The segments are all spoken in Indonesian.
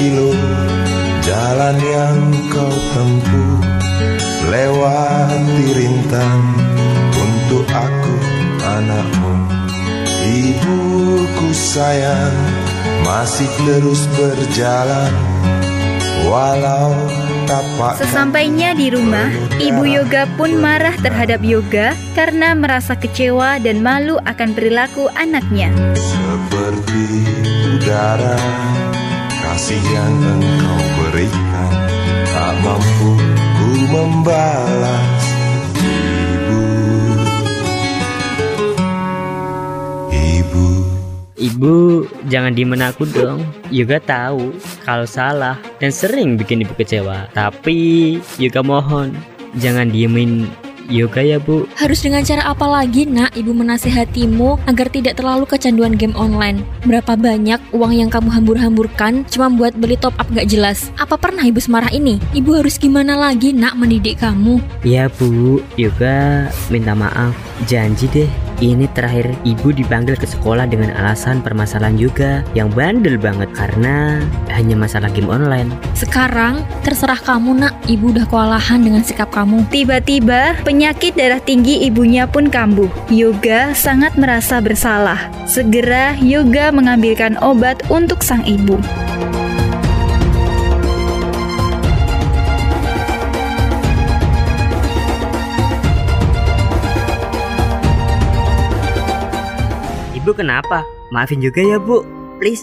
berkilo Jalan yang kau tempuh Lewati rintang Untuk aku anakmu Ibuku sayang Masih terus berjalan Walau tapak Sesampainya di rumah, Ibu Yoga pun marah terhadap Yoga karena merasa kecewa dan malu akan perilaku anaknya. Seperti udara Kasih yang engkau berikan Tak mampu ku membalas Ibu Ibu Ibu, jangan diemen aku dong. Yoga tahu kalau salah dan sering bikin ibu kecewa. Tapi Yoga mohon, jangan diemin Yoga ya bu. Harus dengan cara apa lagi nak ibu menasehatimu agar tidak terlalu kecanduan game online? Berapa banyak uang yang kamu hambur-hamburkan cuma buat beli top up gak jelas? Apa pernah ibu semarah ini? Ibu harus gimana lagi nak mendidik kamu? Ya bu, Yoga minta maaf. Janji deh, ini terakhir ibu dipanggil ke sekolah dengan alasan permasalahan Yoga yang bandel banget karena hanya masalah game online. Sekarang terserah kamu nak, ibu udah kewalahan dengan sikap kamu. Tiba-tiba, penyakit darah tinggi ibunya pun kambuh. Yoga sangat merasa bersalah. Segera Yoga mengambilkan obat untuk sang ibu. Ibu kenapa? Maafin juga ya bu. Please,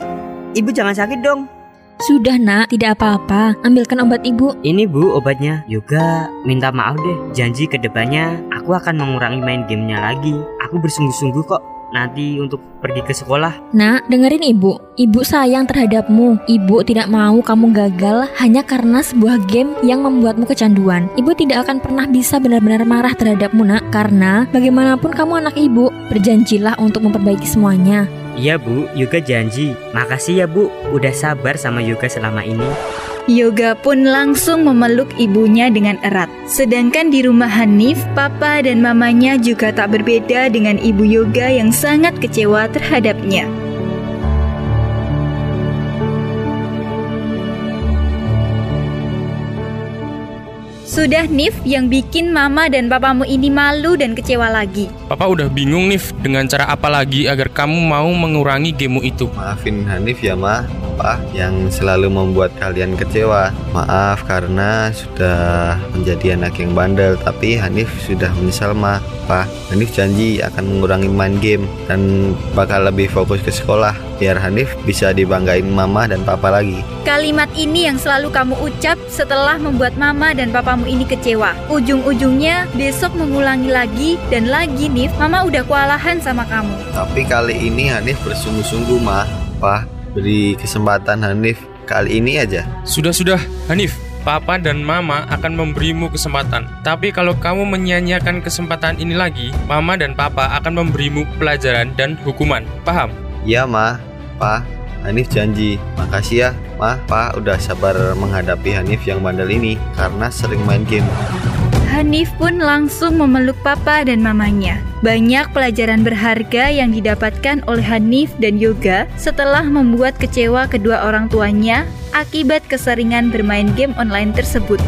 ibu jangan sakit dong. Sudah nak, tidak apa-apa. Ambilkan obat ibu. Ini bu obatnya. Yoga minta maaf deh. Janji ke depannya aku akan mengurangi main gamenya lagi. Aku bersungguh-sungguh kok. Nanti untuk pergi ke sekolah. Nak, dengerin ibu. Ibu sayang terhadapmu. Ibu tidak mau kamu gagal hanya karena sebuah game yang membuatmu kecanduan. Ibu tidak akan pernah bisa benar-benar marah terhadapmu, nak. Karena bagaimanapun kamu anak ibu, berjanjilah untuk memperbaiki semuanya. Iya bu, Yoga janji. Makasih ya bu, udah sabar sama Yoga selama ini. Yoga pun langsung memeluk ibunya dengan erat. Sedangkan di rumah Hanif, papa dan mamanya juga tak berbeda dengan ibu Yoga yang sangat kecewa terhadapnya. Sudah Nif yang bikin mama dan papamu ini malu dan kecewa lagi. Papa udah bingung nih dengan cara apa lagi agar kamu mau mengurangi gamemu itu. Maafin Hanif ya ma, Pak yang selalu membuat kalian kecewa. Maaf karena sudah menjadi anak yang bandel, tapi Hanif sudah menyesal ma. Pak, Hanif janji akan mengurangi main game dan bakal lebih fokus ke sekolah biar Hanif bisa dibanggain mama dan papa lagi. Kalimat ini yang selalu kamu ucap setelah membuat mama dan papamu ini kecewa. Ujung-ujungnya besok mengulangi lagi dan lagi Nif, mama udah kewalahan sama kamu. Tapi kali ini Hanif bersungguh-sungguh ma. Pak, beri kesempatan Hanif kali ini aja. Sudah-sudah, Hanif. Papa dan Mama akan memberimu kesempatan. Tapi kalau kamu menyia-nyiakan kesempatan ini lagi, Mama dan Papa akan memberimu pelajaran dan hukuman. Paham? Iya ma, Pa, Hanif janji. Makasih ya, Ma, Pa udah sabar menghadapi Hanif yang bandel ini karena sering main game. Hanif pun langsung memeluk papa dan mamanya. Banyak pelajaran berharga yang didapatkan oleh Hanif dan Yoga setelah membuat kecewa kedua orang tuanya akibat keseringan bermain game online tersebut.